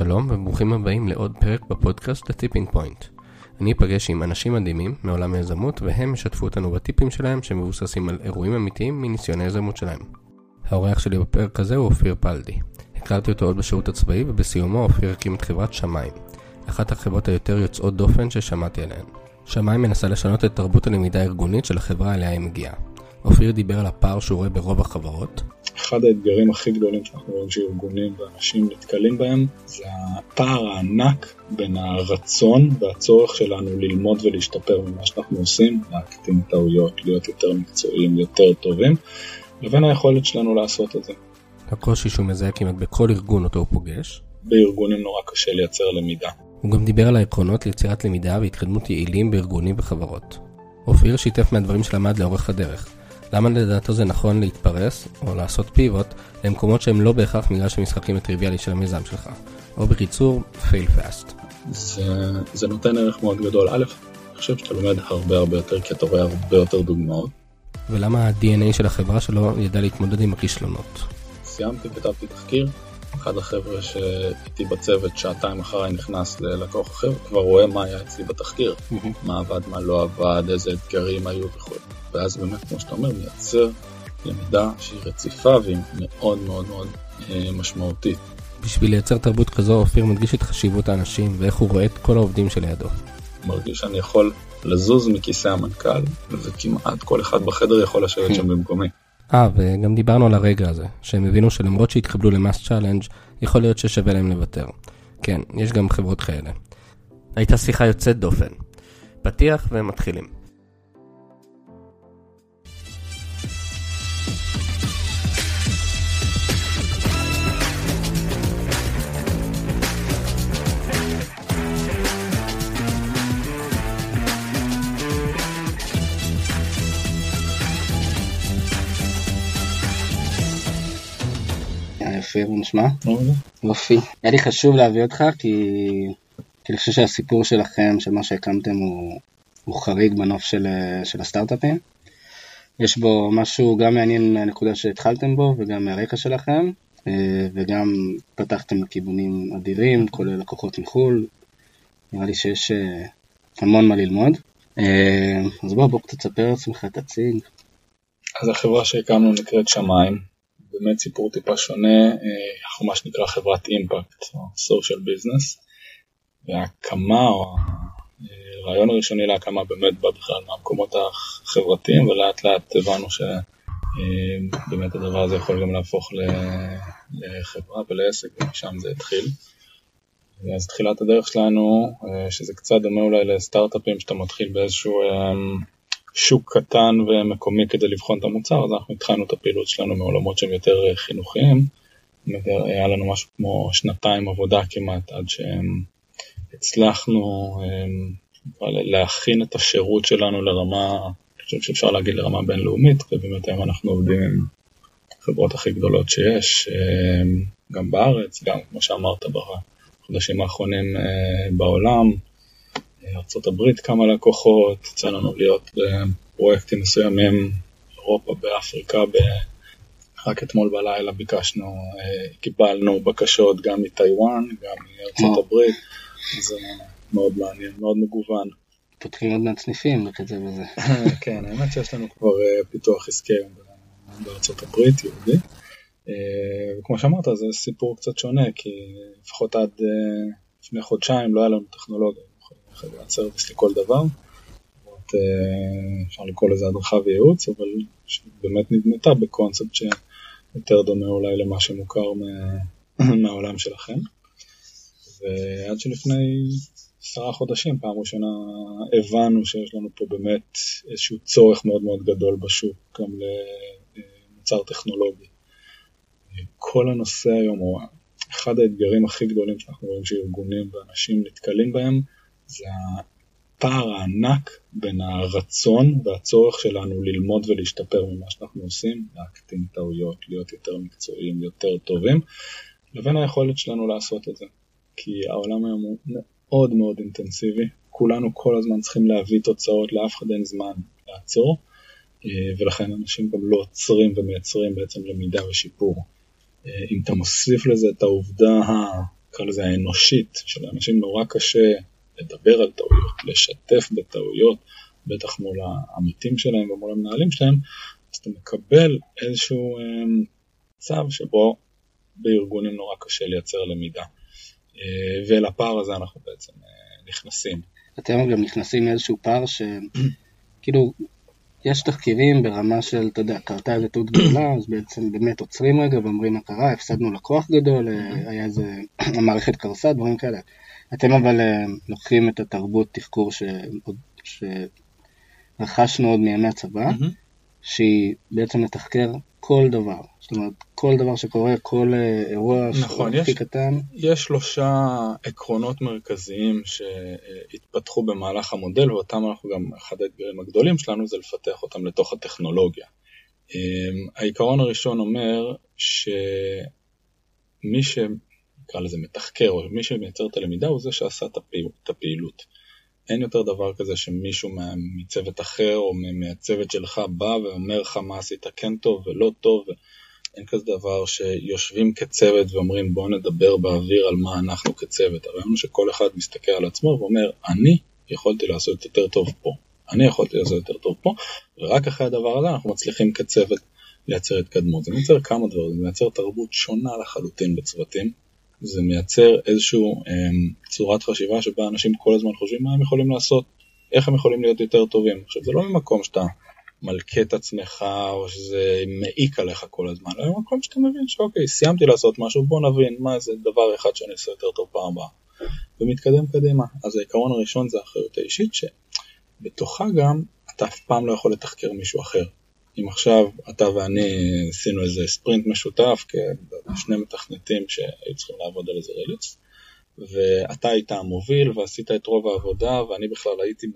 שלום וברוכים הבאים לעוד פרק בפודקאסט ה Tipping Point. אני אפגש עם אנשים מדהימים מעולם היזמות והם ישתפו אותנו בטיפים שלהם שמבוססים על אירועים אמיתיים מניסיון היזמות שלהם. האורח שלי בפרק הזה הוא אופיר פלדי. הכרתי אותו עוד בשירות הצבאי ובסיומו אופיר הקים את חברת שמיים, אחת החברות היותר יוצאות דופן ששמעתי עליהן. שמיים מנסה לשנות את תרבות הלמידה הארגונית של החברה אליה היא מגיעה. אופיר דיבר על הפער שהוא רואה ברוב החברות. אחד האתגרים הכי גדולים שאנחנו רואים שארגונים ואנשים נתקלים בהם זה הפער הענק בין הרצון והצורך שלנו ללמוד ולהשתפר ממה שאנחנו עושים, להקטין טעויות, להיות יותר מקצועיים, יותר טובים, לבין היכולת שלנו לעשות את זה. הקושי שהוא מזהה כמעט בכל ארגון אותו הוא פוגש. בארגונים נורא קשה לייצר למידה. הוא גם דיבר על העקרונות ליצירת למידה והתקדמות יעילים בארגונים וחברות. אופיר שיתף מהדברים שלמד לאורך הדרך. למה לדעתו זה נכון להתפרס, או לעשות פיבוט, למקומות שהם לא בהכרח מגרש המשחקים הטריוויאלי של המיזם שלך, או בקיצור, fail fast. זה, זה נותן ערך מאוד גדול. א', אני חושב שאתה לומד הרבה הרבה יותר, כי אתה רואה הרבה יותר דוגמאות. ולמה ה-DNA של החברה שלו ידע להתמודד עם הכישלונות. סיימתי, כתבתי תחקיר, אחד החבר'ה שאיתי בצוות שעתיים אחריי נכנס ללקוח אחר, כבר רואה מה היה אצלי בתחקיר, מה עבד, מה לא עבד, איזה אתגרים היו וכו'. ואז באמת, כמו שאתה אומר, מייצר למידה שהיא רציפה והיא מאוד מאוד מאוד אה, משמעותית. בשביל לייצר תרבות כזו, אופיר מדגיש את חשיבות האנשים ואיך הוא רואה את כל העובדים שלידו. מרגיש שאני יכול לזוז מכיסא המנכ"ל, וכמעט כל אחד בחדר יכול לשבת שם במקומי. אה, וגם דיברנו על הרגע הזה, שהם הבינו שלמרות שהתקבלו ל MassChallenge, יכול להיות ששווה להם לוותר. כן, יש גם חברות כאלה. הייתה שיחה יוצאת דופן. פתיח ומתחילים. אופיר, מה נשמע? יופי. היה לי חשוב להביא אותך כי... כי אני חושב שהסיפור שלכם, של מה שהקמתם, הוא, הוא חריג בנוף של, של הסטארט-אפים. יש בו משהו גם מעניין מהנקודה שהתחלתם בו וגם מהרקע שלכם, וגם פתחתם כיוונים אדירים, כולל לקוחות מחו"ל. נראה לי שיש המון מה ללמוד. אז בוא, בוא קצת תספר עצמך, תציג. אז החברה שהקמנו נקראת שמיים, באמת סיפור טיפה שונה, אה, אנחנו מה שנקרא חברת אימפקט, או סושיאל ביזנס, וההקמה, או הרעיון הראשוני להקמה באמת בא בכלל מהמקומות החברתיים, ולאט לאט הבנו שבאמת אה, הדבר הזה יכול גם להפוך לחברה ולעסק, ומשם זה התחיל. אז תחילת הדרך שלנו, אה, שזה קצת דומה אולי לסטארט-אפים, שאתה מתחיל באיזשהו שוק קטן ומקומי כדי לבחון את המוצר, אז אנחנו התחלנו את הפעילות שלנו מעולמות שהם יותר אה, חינוכיים. היה לנו משהו כמו שנתיים עבודה כמעט עד שהצלחנו להכין את השירות שלנו לרמה, אני חושב שאפשר להגיד לרמה בינלאומית, ובאמת היום אנחנו עובדים עם החברות הכי גדולות שיש, גם בארץ, גם כמו שאמרת בחודשים האחרונים אה, בעולם. ארה"ב כמה לקוחות, יצא לנו להיות בפרויקטים מסוימים, אירופה, באפריקה, ב... רק אתמול בלילה ביקשנו, אה, קיבלנו בקשות גם מטיוואן, גם מארצות הברית, זה מאוד מעניין, מאוד מגוון. פותחים עוד מעט סניפים בקצב הזה. כן, האמת שיש לנו כבר אה, פיתוח עסקי בארצות הברית, יהודי. אה, וכמו שאמרת, זה סיפור קצת שונה, כי לפחות עד לפני חודשיים לא היה לנו טכנולוגיה. חברת סרוויס לכל דבר. אה, אפשר לקרוא לזה הדרכה וייעוץ, אבל באמת נבנתה בקונספט שיותר דומה אולי למה שמוכר מהעולם שלכם. ועד שלפני עשרה חודשים, פעם ראשונה הבנו שיש לנו פה באמת איזשהו צורך מאוד מאוד גדול בשוק, גם למוצר טכנולוגי. כל הנושא היום, או אחד האתגרים הכי גדולים שאנחנו רואים שארגונים ואנשים נתקלים בהם, זה הפער הענק בין הרצון והצורך שלנו ללמוד ולהשתפר ממה שאנחנו עושים, להקטין טעויות, להיות יותר מקצועיים, יותר טובים, לבין היכולת שלנו לעשות את זה. כי העולם היום הוא מאוד מאוד אינטנסיבי, כולנו כל הזמן צריכים להביא תוצאות, לאף אחד אין זמן לעצור, אה, ולכן אנשים גם לא עוצרים ומייצרים בעצם למידה ושיפור. אה, אם אתה מוסיף לזה את העובדה נקרא לזה האנושית, שלאנשים נורא קשה לדבר על טעויות, לשתף בטעויות, בטח מול העמיתים שלהם ומול המנהלים שלהם, אז אתה מקבל איזשהו אמ, צו שבו בארגונים נורא קשה לייצר למידה. אה, ולפער הזה אנחנו בעצם אה, נכנסים. אתם גם נכנסים לאיזשהו פער שכאילו יש תחקירים ברמה של, אתה יודע, קרתה איזה טעות גדולה, אז בעצם באמת עוצרים רגע ואומרים מה קרה, הפסדנו לקוח גדול, אה, היה איזה, המערכת קרסה, דברים כאלה. אתם אבל לוקחים את התרבות תחקור שרכשנו עוד מימי הצבא, שהיא בעצם לתחקר כל דבר. זאת אומרת, כל דבר שקורה, כל אה, אירוע נכון, הכי קטן. יש שלושה עקרונות מרכזיים שהתפתחו במהלך המודל, ואותם אנחנו גם, אחד האתגרים הגדולים שלנו זה לפתח אותם לתוך הטכנולוגיה. אמ, העיקרון הראשון אומר שמי שנקרא לזה מתחקר, או מי שמייצר את הלמידה הוא זה שעשה את הפעילות. אין יותר דבר כזה שמישהו מצוות אחר או מהצוות שלך בא ואומר לך מה עשית כן טוב ולא טוב. אין כזה דבר שיושבים כצוות ואומרים בואו נדבר באוויר על מה אנחנו כצוות. הרעיון הוא שכל אחד מסתכל על עצמו ואומר אני יכולתי לעשות יותר טוב פה, אני יכולתי לעשות יותר טוב פה, ורק אחרי הדבר הזה אנחנו מצליחים כצוות לייצר התקדמות. זה מייצר כמה דברים, זה מייצר תרבות שונה לחלוטין בצוותים, זה מייצר איזושהי אמ, צורת חשיבה שבה אנשים כל הזמן חושבים מה הם יכולים לעשות, איך הם יכולים להיות יותר טובים. עכשיו זה לא ממקום שאתה מלכה את עצמך או שזה מעיק עליך כל הזמן, אלא ממקום שאתה מבין שאוקיי, סיימתי לעשות משהו, בוא נבין מה זה דבר אחד שאני אעשה יותר טוב פעם הבאה. ומתקדם קדימה. אז העיקרון הראשון זה האחריות האישית, שבתוכה גם אתה אף פעם לא יכול לתחקר מישהו אחר. אם עכשיו אתה ואני עשינו איזה ספרינט משותף כשני מתכנתים שהיו צריכים לעבוד על איזה רליס, ואתה היית המוביל ועשית את רוב העבודה ואני בכלל הייתי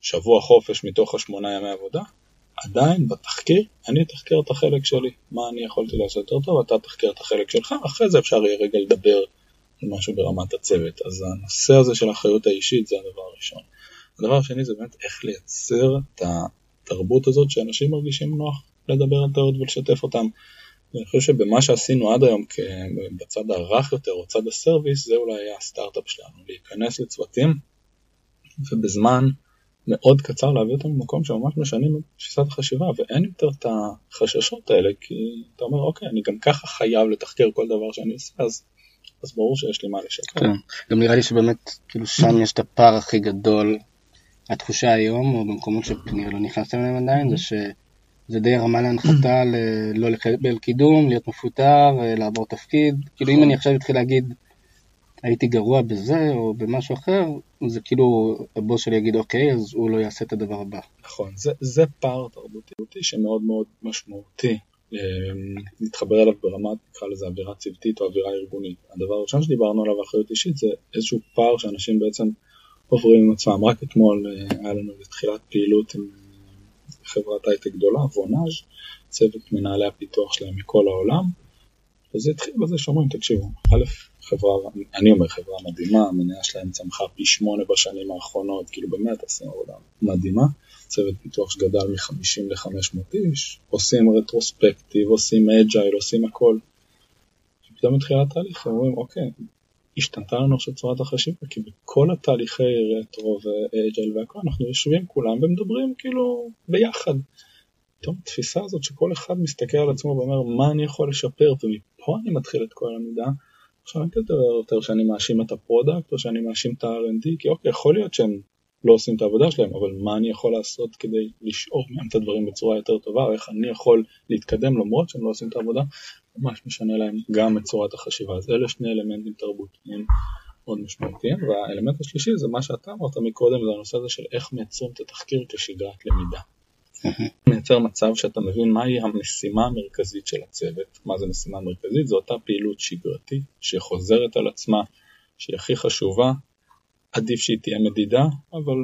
בשבוע חופש מתוך השמונה ימי עבודה, עדיין בתחקיר אני אתחקר את החלק שלי, מה אני יכולתי לעשות יותר טוב, אתה תחקר את החלק שלך, אחרי זה אפשר יהיה רגע לדבר על משהו ברמת הצוות. אז הנושא הזה של האחריות האישית זה הדבר הראשון. הדבר השני זה באמת איך לייצר את התרבות הזאת שאנשים מרגישים נוח לדבר על טעות ולשתף אותם. אני חושב שבמה שעשינו עד היום בצד הרך יותר, או צד הסרוויס, זה אולי היה הסטארט-אפ שלנו, להיכנס לצוותים ובזמן מאוד קצר להביא אותם למקום שממש משנים את תפיסת החשיבה, ואין יותר את החששות האלה, כי אתה אומר, אוקיי, אני גם ככה חייב לתחקר כל דבר שאני עושה, אז, אז ברור שיש לי מה לשקר. כן, גם נראה לי שבאמת, כאילו שם יש את הפער הכי גדול התחושה היום, או במקומות שכנראה לא נכנסתם אליהם עדיין, זה שזה די רמה להנחתה לא לקבל קידום, להיות מפוטר, לעבור תפקיד. כאילו אם אני עכשיו אתחיל להגיד, הייתי גרוע בזה או במשהו אחר, זה כאילו הבוס שלי יגיד אוקיי, אז הוא לא יעשה את הדבר הבא. נכון, זה, זה פער תרבותי שמאוד מאוד משמעותי. להתחבר אליו ברמת, נקרא לזה אווירה צוותית או אווירה ארגונית. הדבר הראשון שדיברנו עליו, אחריות אישית, זה איזשהו פער שאנשים בעצם עוברים עם עצמם. רק אתמול אה, היה לנו תחילת פעילות עם אה, חברת הייטק גדולה, וונאז', צוות מנהלי הפיתוח שלהם מכל העולם, וזה התחיל בזה שאומרים, תקשיבו, א', חברה, אני אומר חברה מדהימה, המניה שלהם צמחה פי שמונה בשנים האחרונות, כאילו באמת עושים עבודה מדהימה, צוות פיתוח שגדל מ-50 ל-500 איש, עושים retrospective, עושים agile, עושים הכל. פתאום מתחיל התהליך, אומרים, אוקיי, השתנתה לנו עכשיו צורת החשיבה, כי בכל התהליכי retro ו agile והכל, אנחנו יושבים כולם ומדברים כאילו ביחד. פתאום התפיסה הזאת שכל אחד מסתכל על עצמו ואומר מה אני יכול לשפר ומפה אני מתחיל את כל הלמידה. עכשיו אין כזה יותר שאני מאשים את ה product או שאני מאשים את ה R&D כי אוקיי יכול להיות שהם לא עושים את העבודה שלהם אבל מה אני יכול לעשות כדי לשאוב מהם את הדברים בצורה יותר טובה איך אני יכול להתקדם למרות שהם לא עושים את העבודה ממש משנה להם גם את צורת החשיבה. אז אלה שני אלמנטים תרבותיים מאוד משמעותיים, והאלמנט השלישי זה מה שאתה אמרת מקודם, זה הנושא הזה של איך מייצרים את התחקיר כשגרת למידה. מייצר מצב שאתה מבין מהי המשימה המרכזית של הצוות. מה זה משימה מרכזית? זו אותה פעילות שגרתית שחוזרת על עצמה, שהיא הכי חשובה, עדיף שהיא תהיה מדידה, אבל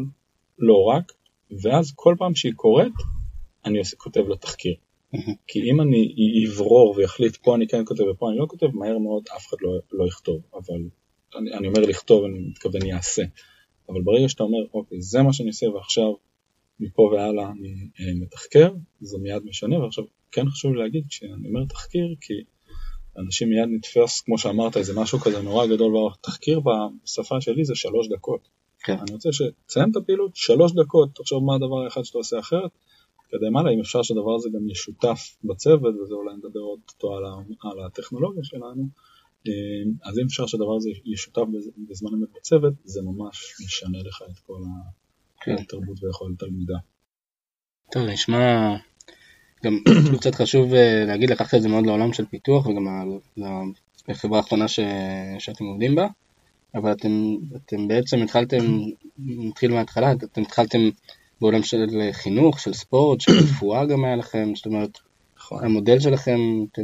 לא רק, ואז כל פעם שהיא קורית, אני כותב לה תחקיר. כי אם אני אברור ויחליט פה אני כן כותב ופה אני לא כותב, מהר מאוד אף אחד לא, לא יכתוב, אבל אני, אני אומר לכתוב, אני מתכוון יעשה. אבל ברגע שאתה אומר, אוקיי, זה מה שאני עושה ועכשיו מפה והלאה אני אה, מתחקר, זה מיד משנה, ועכשיו כן חשוב לי להגיד, כשאני אומר תחקיר, כי אנשים מיד נתפס, כמו שאמרת, איזה משהו כזה נורא גדול, והתחקיר בשפה שלי זה שלוש דקות. כן. אני רוצה שתסיים את הפעילות, שלוש דקות, תחשוב מה הדבר האחד שאתה עושה אחרת, תתקדם הלאה, אם אפשר שהדבר הזה גם ישותף בצוות, וזה אולי נדבר עוד אותו על, ה, על הטכנולוגיה שלנו, אה, אז אם אפשר שהדבר הזה ישותף בזמן אמת בצוות, זה ממש משנה לך את כל כן. התרבות ויכולת הלמידה. טוב, נשמע גם אפילו קצת חשוב אה, להגיד, לקחת את זה מאוד לעולם של פיתוח וגם לחברה האחרונה ש... שאתם עובדים בה, אבל אתם, אתם בעצם התחלתם, נתחיל מההתחלה, אתם התחלתם בעולם של חינוך, של ספורט, של רפואה גם היה לכם, זאת אומרת, נכון. המודל שלכם, אתם,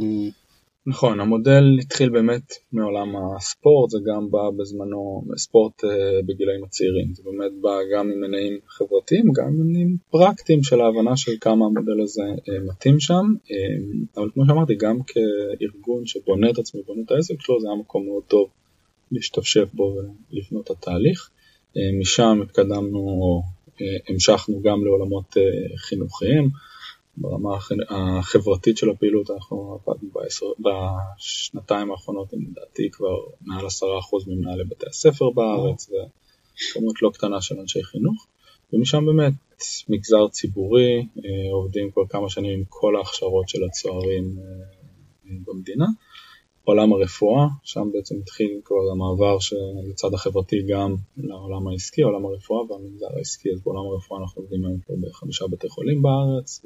נכון, המודל התחיל באמת מעולם הספורט, זה גם בא בזמנו ספורט אה, בגילאים הצעירים, זה באמת בא גם ממניעים חברתיים, גם ממניעים פרקטיים של ההבנה של כמה המודל הזה אה, מתאים שם, אה, אבל כמו שאמרתי, גם כארגון שבונה את עצמו, בונה את העסק שלו, זה היה מקום מאוד טוב להשתפשף בו ולבנות את התהליך. אה, משם התקדמנו, או המשכנו גם לעולמות אה, חינוכיים. ברמה הח- החברתית של הפעילות אנחנו עבדנו בעשר, בשנתיים האחרונות עם לדעתי כבר מעל עשרה אחוז ממנהלי בתי הספר בארץ וכמות לא קטנה של אנשי חינוך ומשם באמת מגזר ציבורי, אה, עובדים כבר כמה שנים עם כל ההכשרות של הצוערים אה, במדינה. עולם הרפואה, שם בעצם התחיל כבר המעבר של הצד החברתי גם לעולם העסקי, עולם הרפואה והמגזר העסקי, אז בעולם הרפואה אנחנו עובדים היום פה בחמישה בתי חולים בארץ,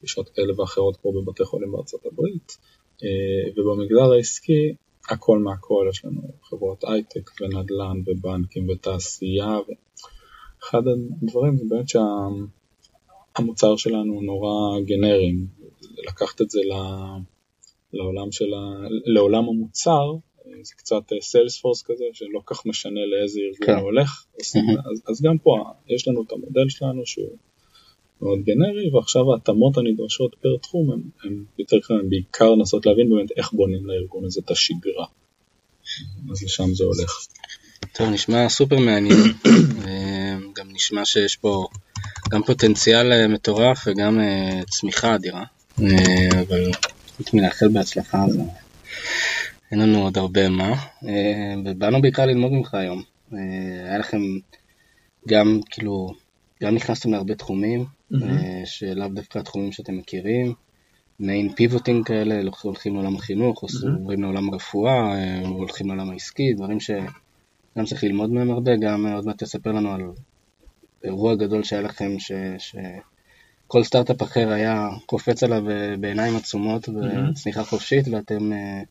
גישות כאלה ואחרות פה בבתי חולים בארצות הברית, אה, ובמגזר העסקי הכל מהכל, יש לנו חברות הייטק ונדל"ן ובנקים ותעשייה, ואחד הדברים זה באמת שהמוצר שלנו נורא גנרי, לקחת את זה ל- לעולם, של ה... לעולם המוצר, אה, זה קצת סיילספורס כזה, שלא כך משנה לאיזה ארגון כן. הוא הולך, אז, אז, אז גם פה יש לנו את המודל שלנו שהוא מאוד גנרי, ועכשיו ההתאמות הנדרשות פר תחום הם, הם יותר הם בעיקר לנסות להבין באמת איך בונים לארגון הזה את השגרה. אז לשם זה הולך. טוב, נשמע סופר מעניין, אה, גם נשמע שיש פה גם פוטנציאל אה, מטורף וגם אה, צמיחה אדירה, אה, אבל חוץ מלאחל בהצלחה, אז אה, אין לנו עוד הרבה מה, אה, ובאנו בעיקר ללמוד ממך היום. אה, היה לכם גם, כאילו, גם נכנסתם להרבה תחומים, שלאו דווקא התחומים שאתם מכירים, מעין פיבוטים כאלה, הולכים לעולם החינוך, עוברים לעולם הרפואה, אה, הולכים לעולם העסקי, דברים שגם צריך ללמוד מהם הרבה, גם עוד מעט תספר לנו על אירוע גדול שהיה לכם, ש... ש... כל סטארט-אפ אחר היה קופץ עליו אה, בעיניים עצומות וצניחה חופשית, ואתם אה,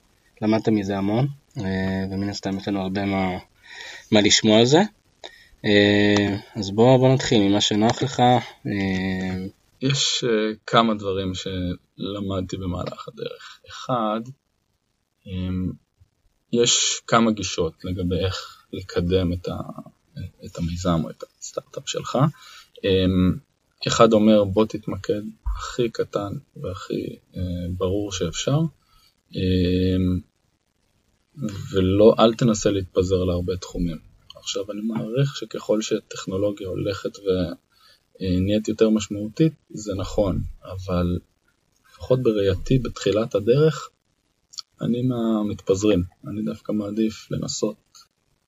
למדתם מזה המון, אה, ומן הסתם יש לנו הרבה מה, מה לשמוע על זה. אז בוא, בוא נתחיל ממה שנוח לך. יש כמה דברים שלמדתי במהלך הדרך. אחד, um, יש כמה גישות לגבי איך לקדם את, ה, את המיזם או את הסטארט-אפ שלך. Um, אחד אומר בוא תתמקד הכי קטן והכי uh, ברור שאפשר, um, ולא, אל תנסה להתפזר להרבה תחומים. עכשיו אני מעריך שככל שטכנולוגיה הולכת ו... נהיית יותר משמעותית, זה נכון, אבל לפחות בראייתי בתחילת הדרך, אני מהמתפזרים. אני דווקא מעדיף לנסות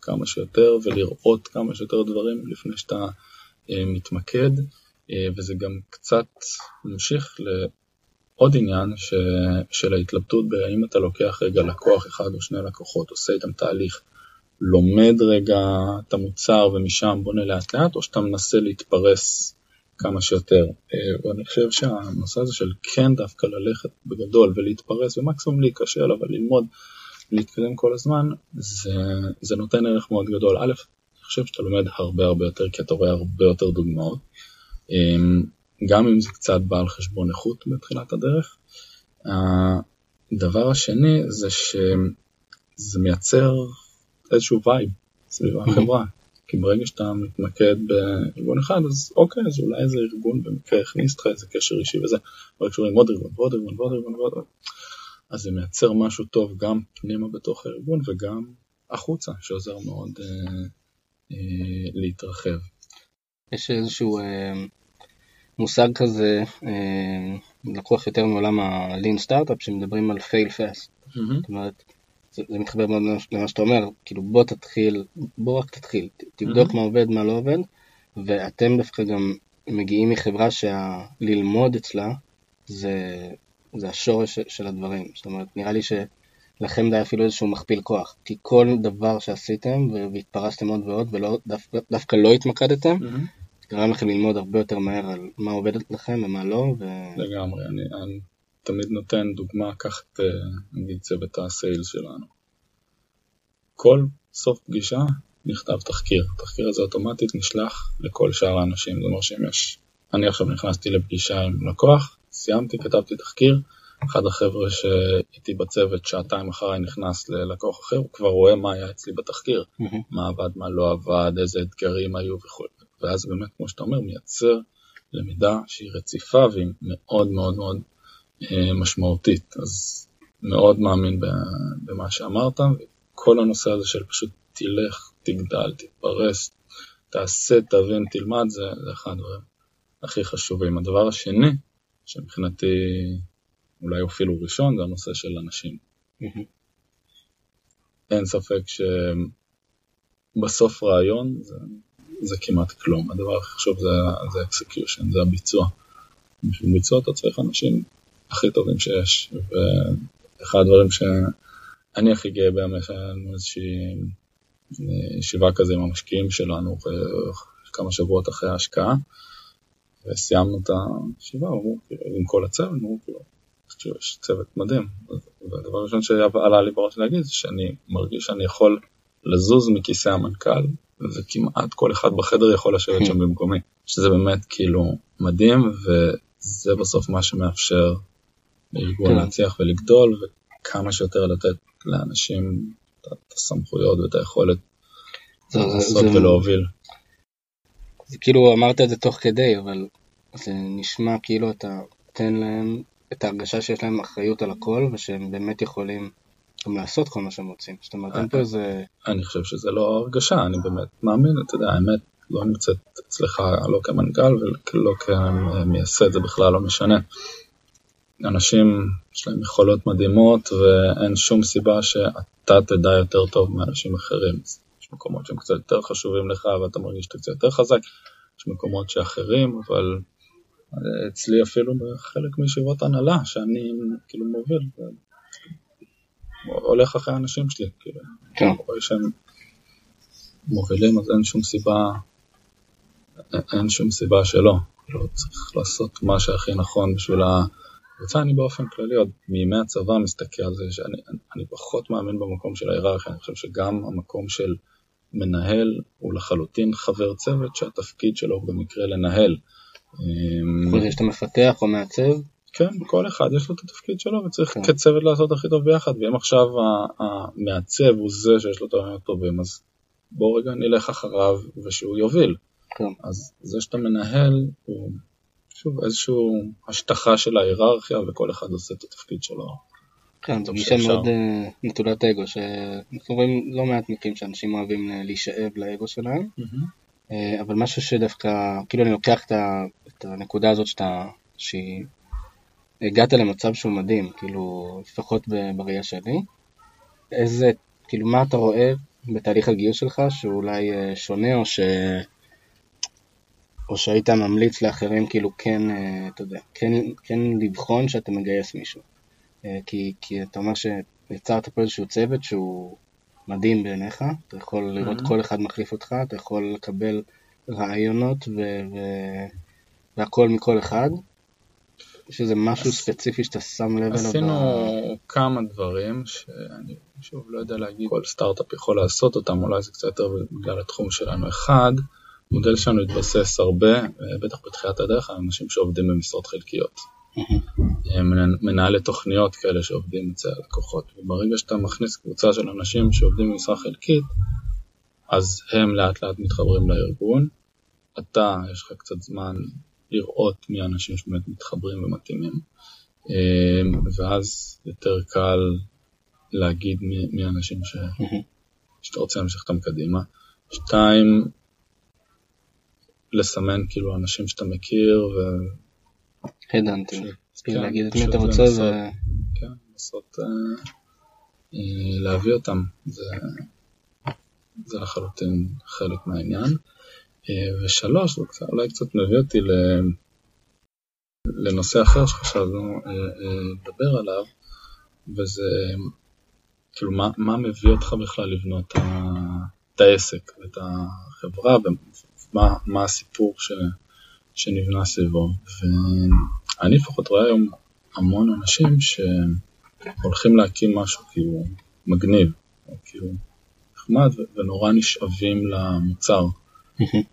כמה שיותר ולראות כמה שיותר דברים לפני שאתה אה, מתמקד, אה, וזה גם קצת ממשיך לעוד עניין ש, של ההתלבטות בהאם אתה לוקח רגע לקוח אחד או שני לקוחות, עושה איתם תהליך. לומד רגע את המוצר ומשם בונה לאט לאט, או שאתה מנסה להתפרס כמה שיותר. ואני חושב שהנושא הזה של כן דווקא ללכת בגדול ולהתפרס ומקסימום להיכשל, אבל ללמוד ולהתקדם כל הזמן, זה, זה נותן ערך מאוד גדול. א', אני חושב שאתה לומד הרבה הרבה יותר, כי אתה רואה הרבה יותר דוגמאות. גם אם זה קצת בא על חשבון איכות בתחילת הדרך. הדבר השני זה שזה מייצר איזשהו וייב סביב החברה. כי ברגע שאתה מתמקד בארגון אחד, אז אוקיי, אז אולי איזה ארגון במקרה הכניס אותך איזה קשר אישי וזה, אבל כשרואים עוד ארגון ועוד ארגון ועוד ארגון ועוד ארגון, אז זה מייצר משהו טוב גם פנימה בתוך הארגון וגם החוצה, שעוזר מאוד אה, אה, להתרחב. יש איזשהו אה, מושג כזה, אה, לקוח יותר מעולם ה-lean startup, שמדברים על fail fast. זאת אומרת, זה, זה מתחבר מאוד למה שאתה אומר, כאילו בוא תתחיל, בוא רק תתחיל, תבדוק מה עובד, מה לא עובד, ואתם דווקא גם מגיעים מחברה שהללמוד אצלה זה, זה השורש של הדברים. זאת אומרת, נראה לי שלכם זה היה אפילו איזשהו מכפיל כוח, כי כל דבר שעשיתם והתפרסתם עוד ועוד ודווקא דווקא לא התמקדתם, mm-hmm. גרם לכם ללמוד הרבה יותר מהר על מה עובד לכם ומה לא. ו... לגמרי, אני, אני תמיד נותן דוגמה, קח את אה, נגיד צוות הסיילס שלנו. כל סוף פגישה נכתב תחקיר. התחקיר הזה אוטומטית נשלח לכל שאר האנשים. זאת אומרת שאם יש... אני עכשיו נכנסתי לפגישה עם לקוח, סיימתי, כתבתי תחקיר, אחד החבר'ה שאיתי בצוות שעתיים אחריי נכנס ללקוח אחר, הוא כבר רואה מה היה אצלי בתחקיר, mm-hmm. מה עבד, מה לא עבד, איזה אתגרים היו וכו'. ואז באמת, כמו שאתה אומר, מייצר למידה שהיא רציפה והיא מאוד מאוד מאוד אה, משמעותית. אז מאוד מאמין במה שאמרת, וכל הנושא הזה של פשוט תלך, תגדל, תתפרס, תעשה, תבין, תלמד, זה, זה אחד הדברים הכי חשובים. הדבר השני, שמבחינתי אולי אפילו ראשון, זה הנושא של אנשים. אין ספק שבסוף רעיון זה, זה כמעט כלום. הדבר הכי חשוב זה, execution, זה הביצוע. בשביל ביצוע אתה צריך אנשים הכי טובים שיש, ואחד הדברים שאני הכי גאה בהם, יש לנו איזושהי ישיבה כזה עם המשקיעים שלנו כמה שבועות אחרי ההשקעה, וסיימנו את הישיבה, אמרו, כאילו, עם כל הצוות, אמרו, כאילו, יש צוות מדהים. והדבר הראשון שעלה לי בראש להגיד זה שאני מרגיש שאני יכול לזוז מכיסא המנכ"ל, וכמעט כל אחד בחדר יכול לשבת שם במקומי. שזה באמת כאילו מדהים, וזה בסוף מה שמאפשר לארגון כן. להצליח ולגדול, וכמה שיותר לתת לאנשים את הסמכויות ואת היכולת לעשות ולהוביל. זה כאילו אמרת את זה תוך כדי, אבל זה נשמע כאילו אתה נותן להם את ההרגשה שיש להם אחריות על הכל, ושהם באמת יכולים גם לעשות כל מה שהם רוצים. זאת אומרת, אין פה איזה... אני חושב שזה לא הרגשה, אני באמת מאמין, אתה יודע, האמת לא נמצאת אצלך לא כמנכ"ל ולא כמייסד, זה בכלל לא משנה. אנשים יש להם יכולות מדהימות ואין שום סיבה שאתה תדע יותר טוב מאנשים אחרים. יש מקומות שהם קצת יותר חשובים לך ואתה מרגיש שאתה קצת יותר חזק, יש מקומות שאחרים, אבל אצלי אפילו בחלק מישיבות הנהלה שאני כאילו מוביל, הולך אחרי האנשים שלי, כאילו, כן. רואה שהם מובילים אז אין שום סיבה, אין שום סיבה שלא, לא צריך לעשות מה שהכי נכון בשביל ה... יצא אני באופן כללי עוד מימי הצבא מסתכל על זה שאני אני פחות מאמין במקום של ההיררכיה, אני חושב שגם המקום של מנהל הוא לחלוטין חבר צוות שהתפקיד שלו הוא במקרה לנהל. חוץ שאתה מפתח או מעצב? כן, כל אחד יש לו את התפקיד שלו וצריך כן. כצוות לעשות הכי טוב ביחד, ואם עכשיו המעצב הוא זה שיש לו את הרעיונות טובים, אז בואו רגע נלך אחריו ושהוא יוביל. כן. אז זה שאתה מנהל הוא שוב, איזושהי השטחה של ההיררכיה וכל אחד עושה את התפקיד שלו. כן, זו גישה מאוד אה, נטולת אגו, שאנחנו רואים לא מעט מקרים שאנשים אוהבים אה, להישאב לאגו שלהם, אה, אבל משהו שדווקא, כאילו אני לוקח את הנקודה הזאת שאתה, שהיא, הגעת למצב שהוא מדהים, כאילו, לפחות בראייה שלי, איזה, כאילו, מה אתה רואה בתהליך הגיוס שלך שהוא אולי שונה או ש... או שהיית ממליץ לאחרים כאילו כן, אה, אתה יודע, כן, כן לבחון שאתה מגייס מישהו. אה, כי, כי אתה אומר שיצרת פה איזשהו צוות שהוא מדהים בעיניך, אתה יכול לראות mm-hmm. כל אחד מחליף אותך, אתה יכול לקבל רעיונות ו, ו, והכל מכל אחד. יש איזה משהו ספציפי שאתה שם לב אליו? עשינו כמה דברים שאני שוב לא יודע להגיד כל סטארט-אפ יכול לעשות אותם, אולי זה קצת יותר בגלל התחום שלנו. אחד, המודל שלנו התבסס הרבה, אה, בטח בתחילת הדרך, על אנשים שעובדים במשרות חלקיות. מנהלי תוכניות כאלה שעובדים אצל הלקוחות. וברגע שאתה מכניס קבוצה של אנשים שעובדים במשרה חלקית, אז הם לאט לאט מתחברים לארגון. אתה, יש לך קצת זמן לראות מי האנשים שבאמת מתחברים ומתאימים. אה, ואז יותר קל להגיד מי, מי האנשים ש... שאתה רוצה להמשיך אותם קדימה. שתיים, לסמן כאילו אנשים שאתה מכיר ו... הדנטי, כן, להגיד את מי אתה רוצה ו... כן, לעשות, אה, להביא אותם, זה לחלוטין חלק מהעניין. אה, ושלוש, זה קצת, אולי קצת מביא אותי לנושא אחר שחשבנו לדבר עליו, וזה כאילו מה, מה מביא אותך בכלל לבנות את העסק, את החברה, ומה מה הסיפור ש, שנבנה סביבו. ואני לפחות רואה היום המון אנשים שהולכים להקים משהו כאילו מגניב, או כאילו נחמד, ונורא נשאבים למוצר.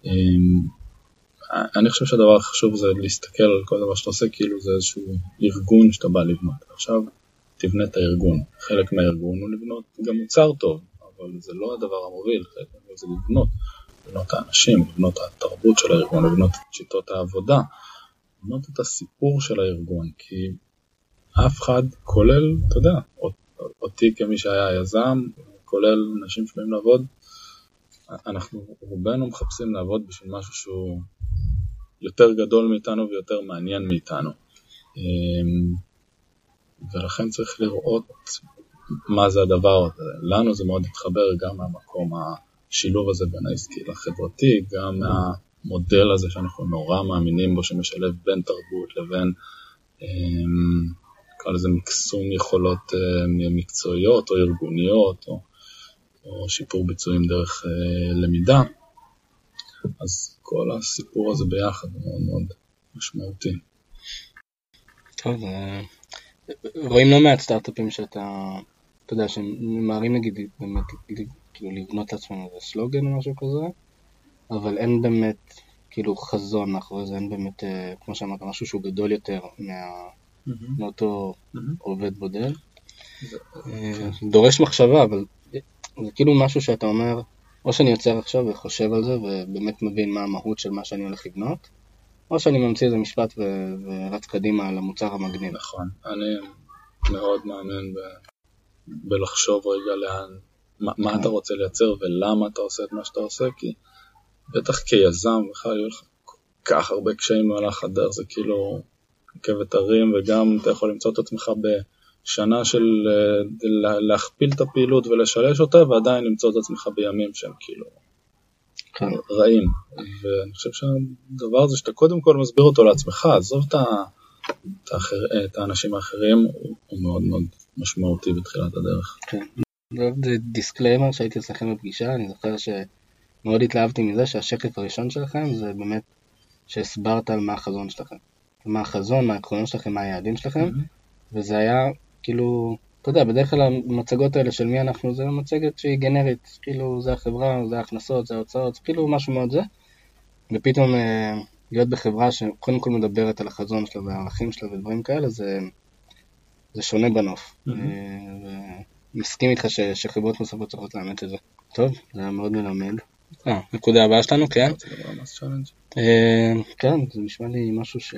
אמ, אני חושב שהדבר החשוב זה להסתכל על כל דבר שאתה עושה כאילו זה איזשהו ארגון שאתה בא לבנות. עכשיו תבנה את הארגון. חלק מהארגון הוא לבנות גם מוצר טוב, אבל זה לא הדבר המוביל, חלק מהארגון זה לבנות. לבנות האנשים, לבנות התרבות של הארגון, לבנות את שיטות העבודה, לבנות את הסיפור של הארגון, כי אף אחד, כולל, אתה יודע, אותי כמי שהיה יזם, כולל אנשים שבאים לעבוד, אנחנו רובנו מחפשים לעבוד בשביל משהו שהוא יותר גדול מאיתנו ויותר מעניין מאיתנו. אמ, ולכן צריך לראות מה זה הדבר הזה. לנו זה מאוד התחבר גם מהמקום השילוב הזה בין העסקי לחברתי, גם מהמודל הזה שאנחנו נורא מאמינים בו, שמשלב בין תרבות לבין, אמ, נקרא לזה מקסום יכולות אמ, מקצועיות או ארגוניות, או, או שיפור ביצועים דרך אה, למידה. אז כל הסיפור הזה ביחד הוא מאוד מאוד משמעותי. טוב, אה, רואים לא מעט סטארט-אפים שאתה, אתה יודע, שממהרים נגיד באמת כאילו לבנות לעצמם איזה סלוגן או משהו כזה, אבל אין באמת כאילו חזון מאחורי זה, אין באמת, אה, כמו שאמרת, משהו שהוא גדול יותר מה, מאותו עובד בודד. אה, דורש מחשבה, אבל זה כאילו משהו שאתה אומר, או שאני יוצר עכשיו וחושב על זה ובאמת מבין מה המהות של מה שאני הולך לבנות, או שאני ממציא איזה משפט ו- ורץ קדימה למוצר המגניב. נכון, אני מאוד מאמין ב- בלחשוב רגע לאן, מה, מה אתה רוצה לייצר ולמה אתה עושה את מה שאתה עושה, כי בטח כיזם בכלל יהיו לך כל כך הרבה קשיים במהלך הדרך, זה כאילו רכבת הרים וגם אתה יכול למצוא את עצמך בשנה של אה, להכפיל את הפעילות ולשלש אותה ועדיין למצוא את עצמך בימים שהם כאילו כן. רעים. ואני חושב שהדבר הזה שאתה קודם כל מסביר אותו לעצמך, עזוב את, את, האחר, את האנשים האחרים, הוא מאוד מאוד משמעותי בתחילת הדרך. כן. זה disclaimer שהייתי אצלכם בפגישה, אני זוכר שמאוד התלהבתי מזה שהשקף הראשון שלכם זה באמת שהסברת על מה החזון שלכם. מה החזון, מה העקרונות שלכם, מה היעדים שלכם, mm-hmm. וזה היה כאילו אתה יודע, בדרך כלל המצגות האלה של מי אנחנו, זה מצגת שהיא גנרית, כאילו זה החברה, זה ההכנסות, זה ההוצאות, זה כאילו משהו מאוד זה, ופתאום אה, להיות בחברה שקודם כל מדברת על החזון שלה והערכים שלה ודברים כאלה, זה, זה שונה בנוף. Mm-hmm. אה, ומסכים איתך ש, שחברות נוספות צריכות לאמץ את זה. טוב, זה היה מאוד מלמד. אה, נקודה הבאה שלנו, כן? אה, כן, זה נשמע לי משהו ש...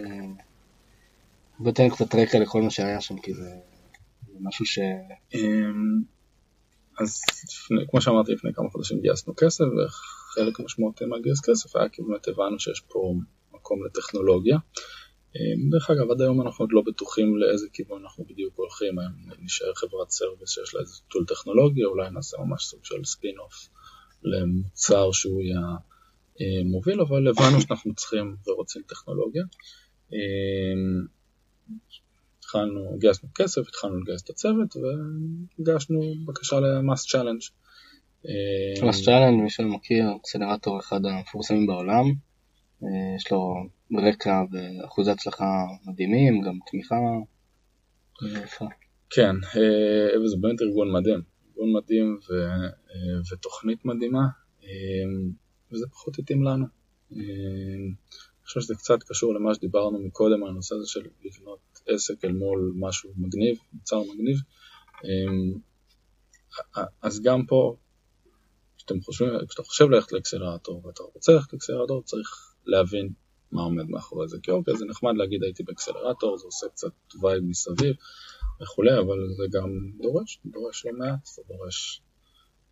בוא תן קצת רקע לכל מה שהיה שם, כי זה... משהו ש... אמ, אז לפני, כמו שאמרתי לפני כמה חודשים גייסנו כסף וחלק משמעותי מהגיוס כסף היה כי באמת הבנו שיש פה מקום לטכנולוגיה. אמ, דרך אגב עד היום אנחנו עוד לא בטוחים לאיזה כיוון אנחנו בדיוק הולכים, האם נשאר חברת service שיש לה איזה tool טכנולוגיה, אולי נעשה ממש סוג של ספין אוף למוצר שהוא יהיה אה, מוביל, אבל הבנו שאנחנו צריכים ורוצים טכנולוגיה. התחלנו, גייסנו כסף, התחלנו לגייס את הצוות והגשנו בקשה ל MassChallenge. MassChallenge, מי שלא מכיר, אקסלרטור אחד המפורסמים בעולם, אה, יש לו רקע ואחוזי הצלחה מדהימים, גם תמיכה יפה. כן, אה, וזה באמת ארגון מדהים, ארגון מדהים ו, אה, ותוכנית מדהימה, וזה פחות התאים לנו. אני חושב שזה קצת קשור למה שדיברנו מקודם, הנושא הזה של לבנות עסק אל מול משהו מגניב, מוצר מגניב. אמ, אז גם פה, כשאתה חושב ללכת לאקסלרטור ואתה רוצה ללכת לאקסלרטור, צריך להבין מה עומד מאחורי זה. כי אוקיי, זה נחמד להגיד הייתי באקסלרטור, זה עושה קצת vibe מסביב וכולי, אבל זה גם דורש, דורש לא מעט, זה דורש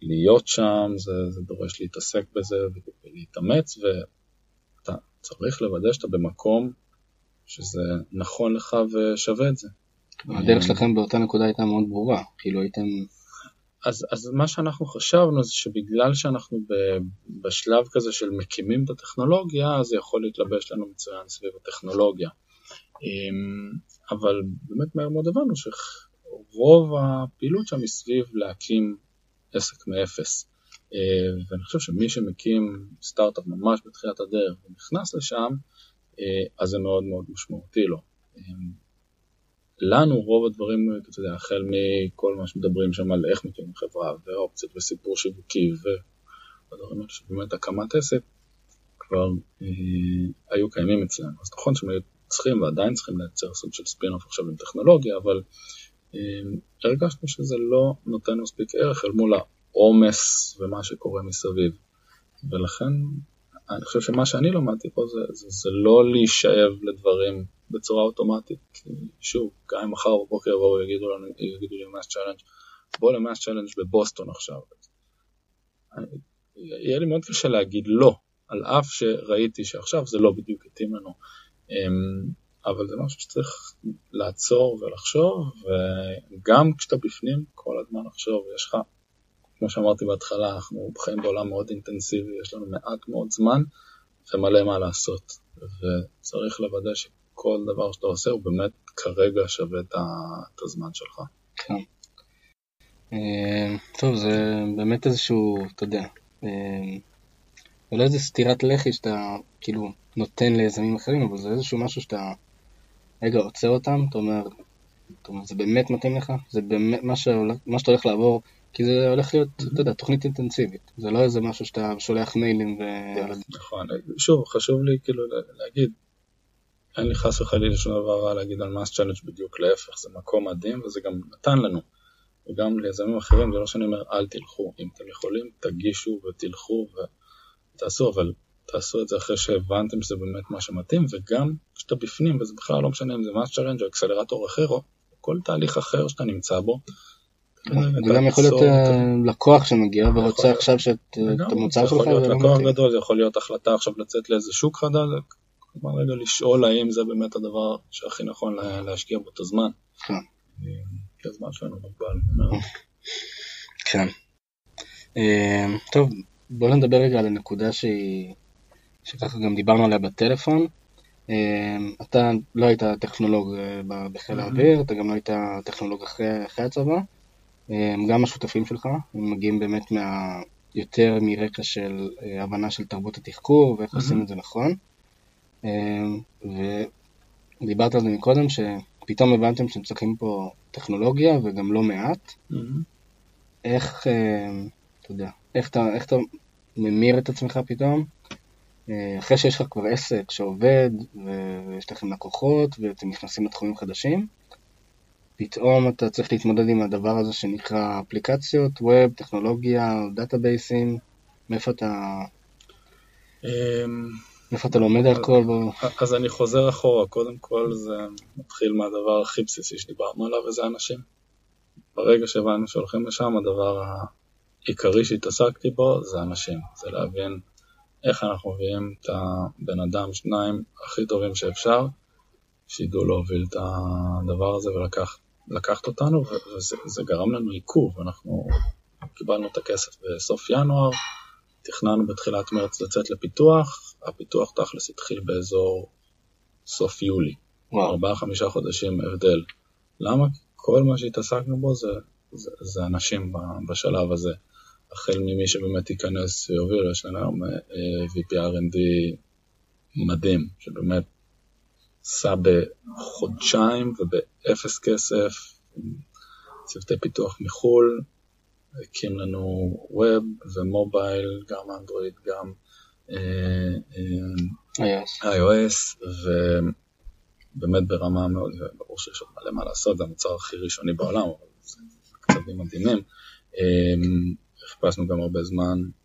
להיות שם, זה, זה דורש להתעסק בזה ולהתאמץ, ואתה צריך לוודא שאתה במקום שזה נכון לך ושווה את זה. הדרך שלכם באותה נקודה הייתה מאוד ברורה, כאילו הייתם אז, אז מה שאנחנו חשבנו זה שבגלל שאנחנו ב, בשלב כזה של מקימים את הטכנולוגיה, זה יכול להתלבש לנו מצוין סביב הטכנולוגיה. אמ, אבל באמת מהר מאוד הבנו שרוב הפעילות שם היא סביב להקים עסק מאפס. אה, ואני חושב שמי שמקים סטארט-אפ ממש בתחילת הדרך ונכנס לשם, אז זה מאוד מאוד משמעותי לו. אמ, לנו רוב הדברים, אתה יודע, החל מכל מה שמדברים שם על איך מקימים חברה ואופציות וסיפור שיווקי ודברים האלה שבאמת הקמת עסק כבר אה, היו קיימים אצלנו. אז נכון שהם היו צריכים ועדיין צריכים לייצר סוג של ספין-אוף עכשיו עם טכנולוגיה, אבל אה, הרגשנו שזה לא נותן מספיק ערך אל מול העומס ומה שקורה מסביב. ולכן אני חושב שמה שאני למדתי פה זה, זה, זה לא להישאב לדברים בצורה אוטומטית. כי שוב, גם אם מחר בבוקר יבואו ויגידו לנו, יגידו לי MassChallenge, בוא ל MassChallenge בבוסטון עכשיו. יהיה לי מאוד קשה להגיד לא, על אף שראיתי שעכשיו זה לא בדיוק התאים לנו. אמ, אבל זה משהו שצריך לעצור ולחשוב, וגם כשאתה בפנים, כל הזמן לחשוב, יש לך, כמו שאמרתי בהתחלה, אנחנו חיים בעולם מאוד אינטנסיבי, יש לנו מעט מאוד זמן ומלא מה לעשות, וצריך לוודא שכל דבר שאתה עושה הוא באמת כרגע שווה את הזמן שלך. כן. אה, טוב, זה באמת איזשהו, אתה יודע, אולי איזה סטירת לחי שאתה כאילו נותן ליזמים אחרים, אבל זה איזשהו משהו שאתה רגע עוצר אותם, אתה אומר, זה באמת מתאים לך? זה באמת מה שאתה הולך לעבור, כי זה הולך להיות, אתה יודע, תוכנית אינטנסיבית, זה לא איזה משהו שאתה שולח מיילים ו... נכון, שוב, חשוב לי כאילו להגיד, אין לי חס וחלילה שום דבר רע להגיד על MassChallenge בדיוק להפך, זה מקום מדהים וזה גם נתן לנו. וגם ליזמים אחרים, זה לא שאני אומר אל תלכו, אם אתם יכולים תגישו ותלכו ותעשו, אבל תעשו את זה אחרי שהבנתם שזה באמת מה שמתאים, וגם כשאתה בפנים, וזה בכלל לא משנה אם זה MassChallenge או אקסלרטור אחר, או כל תהליך אחר שאתה נמצא בו. זה גם יכול להיות אה, לקוח שמגיע ורוצה עכשיו שאת המוצר שלך. זה יכול להיות לקוח גדול, זה יכול להיות החלטה עכשיו לצאת לאיזה שוק חדש, כלומר רגע לשאול האם זה באמת הדבר שהכי נכון להשקיע בו את הזמן. כן. כי הזמן שלנו מוגבל. כן. אה, טוב, בואו נדבר רגע על הנקודה שהיא שככה גם דיברנו עליה בטלפון. אתה לא היית טכנולוג אה, בחיל האוויר, אתה גם לא היית טכנולוג אחרי, אחרי הצבא. אמ, גם השותפים שלך, הם מגיעים באמת מה... יותר מרקע של אה, הבנה של תרבות התחקור ואיך עושים את זה נכון. אמ, ודיברת על זה מקודם, שפתאום הבנתם שאתם צריכים פה טכנולוגיה וגם לא מעט. איך, אתה יודע, איך אתה, איך אתה ממיר את עצמך פתאום אה, אחרי שיש לך כבר עסק שעובד ויש לכם לקוחות ואתם נכנסים לתחומים חדשים, פתאום אתה צריך להתמודד עם הדבר הזה שנקרא אפליקציות, ווב, טכנולוגיה, דאטאבייסים, מאיפה אתה... אמ, מאיפה אתה לומד על כל... אז אני חוזר אחורה, קודם כל זה מתחיל מהדבר הכי בסיסי שדיברנו עליו, וזה אנשים. ברגע שהבנו שהולכים לשם, הדבר העיקרי שהתעסקתי בו זה אנשים, זה להבין איך אנחנו מביאים את הבן אדם, שניים הכי טובים שאפשר, שידעו להוביל את הדבר הזה ולקחת אותנו, וזה גרם לנו עיכוב, אנחנו קיבלנו את הכסף בסוף ינואר, תכננו בתחילת מרץ לצאת לפיתוח, הפיתוח תכלס התחיל באזור סוף יולי, ארבעה-חמישה חודשים הבדל. למה? כל מה שהתעסקנו בו זה, זה, זה אנשים בשלב הזה. החל ממי שבאמת ייכנס ויוביל, יש לנו היום אה, VP R&D מדהים, שבאמת עשה בחודשיים ובאפס כסף, צוותי פיתוח מחו"ל, הקים לנו ווב ומובייל, גם אנדרואיד, גם אה, אה, iOS, ובאמת ברמה מאוד, ברור שיש עוד מלא מה לעשות, זה המוצר הכי ראשוני בעולם, אבל זה קצבים מדהימים. חיפשנו גם הרבה זמן אה, אה,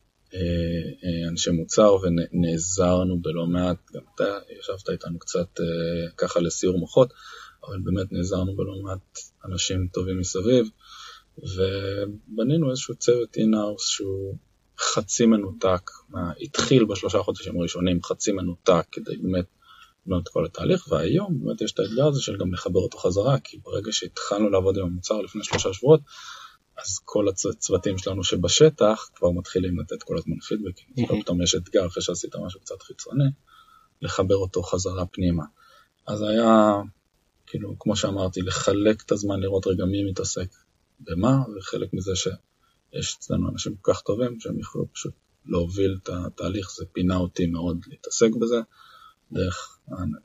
אנשי מוצר ונעזרנו בלא מעט, גם אתה ישבת איתנו קצת אה, ככה לסיור מוחות, אבל באמת נעזרנו בלא מעט אנשים טובים מסביב, ובנינו איזשהו צוות אינאוס שהוא חצי מנותק, מה, התחיל בשלושה חודשים הראשונים חצי מנותק כדי באמת לבנות את כל התהליך, והיום באמת יש את האתגר הזה של גם לחבר אותו חזרה, כי ברגע שהתחלנו לעבוד עם המוצר לפני שלושה שבועות, אז כל הצוותים שלנו שבשטח כבר מתחילים לתת כל הזמן פידבק, mm-hmm. פתאום יש אתגר אחרי שעשית משהו קצת חיצוני, לחבר אותו חזרה פנימה. אז היה, כאילו, כמו שאמרתי, לחלק את הזמן, לראות רגע מי מתעסק במה, וחלק מזה שיש אצלנו אנשים כל כך טובים שהם יכולו פשוט להוביל את התהליך, זה פינה אותי מאוד להתעסק בזה, דרך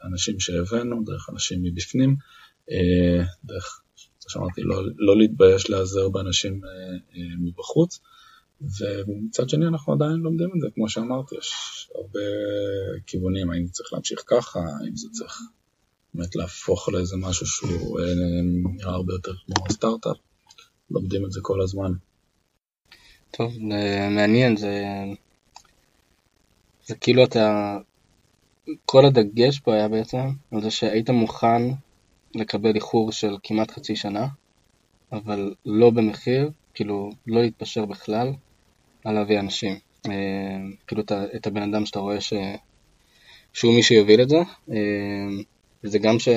אנשים שהבאנו, דרך אנשים מבפנים, אה, דרך שאמרתי, לא, לא להתבייש להיעזר באנשים אה, אה, מבחוץ, ומצד שני אנחנו עדיין לומדים את זה, כמו שאמרתי, יש הרבה כיוונים, האם זה צריך להמשיך ככה, האם זה צריך באמת להפוך לאיזה משהו שהוא אה, נראה הרבה יותר כמו סטארט-אפ, לומדים את זה כל הזמן. טוב, מעניין, זה, זה כאילו אתה, כל הדגש פה היה בעצם על זה שהיית מוכן לקבל איחור של כמעט חצי שנה, אבל לא במחיר, כאילו לא להתפשר בכלל על להביא אנשים. אה, כאילו את הבן אדם שאתה רואה ש... שהוא מי שיוביל את זה, אה, וזה גם ש...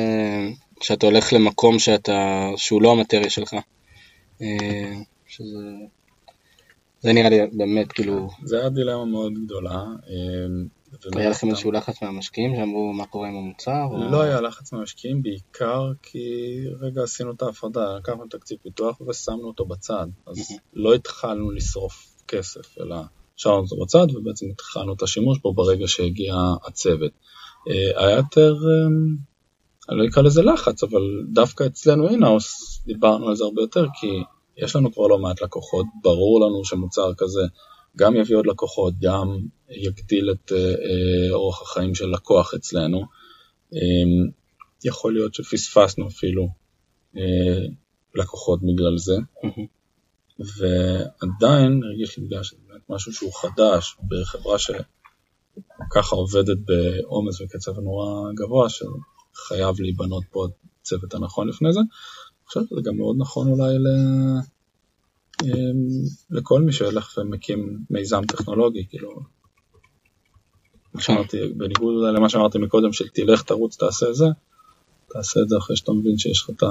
שאתה הולך למקום שאתה... שהוא לא המטריה שלך. אה, שזה... זה נראה לי באמת כאילו... זה היה דילמה מאוד גדולה. היה לכם איזשהו לחץ מהמשקיעים שאמרו מה קורה עם המוצר? לא היה לחץ מהמשקיעים בעיקר כי רגע עשינו את ההפרדה, לקחנו תקציב פיתוח ושמנו אותו בצד, אז לא התחלנו לשרוף כסף, אלא השארנו אותו בצד ובעצם התחלנו את השימוש בו ברגע שהגיע הצוות. אה, היה יותר, אה, אני לא אקרא לזה לחץ, אבל דווקא אצלנו אינאוס דיברנו על זה הרבה יותר כי יש לנו כבר לא מעט לקוחות, ברור לנו שמוצר כזה גם יביא עוד לקוחות, גם יגדיל את אה, אה, אורח החיים של לקוח אצלנו. אה, יכול להיות שפספסנו אפילו לקוחות בגלל זה, ועדיין הרגיש לי בגלל שזה באמת משהו שהוא חדש, בחברה שככה עובדת בעומס וקצב נורא גבוה, שחייב להיבנות פה הצוות הנכון לפני זה. אני חושב שזה גם מאוד נכון אולי. אמ, לכל מי שהולך ומקים מיזם טכנולוגי, כאילו, שאמרתי, בניגוד למה שאמרתי מקודם, של תלך, תרוץ, תעשה זה, תעשה את זה אחרי שאתה מבין שיש לך את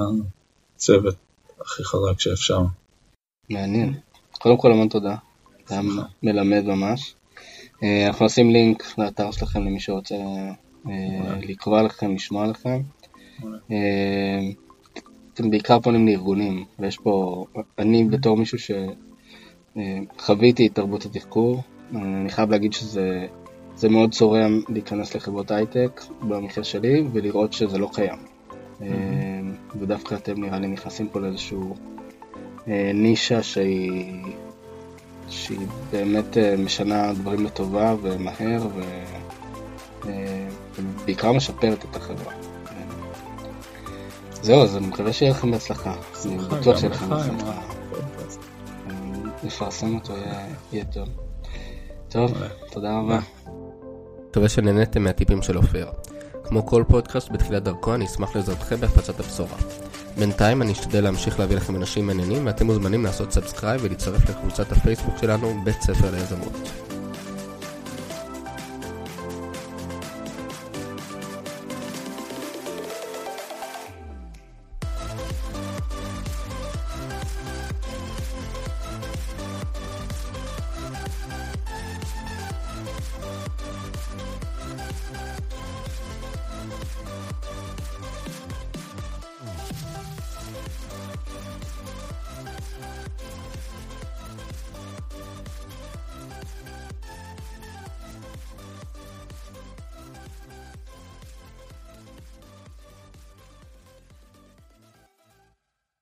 הצוות הכי חזק שאפשר. מעניין. קודם כל המון תודה. היה מלמד ממש. אה, אנחנו נשים לינק לאתר שלכם למי שרוצה אה, לקרוא לכם, לשמוע לכם. אתם בעיקר פונים לארגונים, ויש פה, אני בתור מישהו שחוויתי את תרבות התחקור, אני חייב להגיד שזה זה מאוד צורם להיכנס לחברות הייטק, במקרה שלי, ולראות שזה לא קיים. Mm-hmm. ודווקא אתם נראה לי נכנסים פה לאיזשהו אה, נישה שהיא, שהיא באמת אה, משנה דברים לטובה ומהר, ובעיקר משפרת את החברה. זהו, אז אני מקווה שיהיה לכם בהצלחה. אני בטוח שיהיה לכם בהצלחה. נפרסם אותו, יהיה טוב. טוב, תודה רבה. מקווה שנהניתם מהטיפים של אופיר. כמו כל פודקאסט בתחילת דרכו, אני אשמח לעזרתכם בהפצת הבשורה. בינתיים אני אשתדל להמשיך להביא לכם אנשים מעניינים, ואתם מוזמנים לעשות subscribe ולהצטרף לקבוצת הפייסבוק שלנו, בית ספר ליזמות.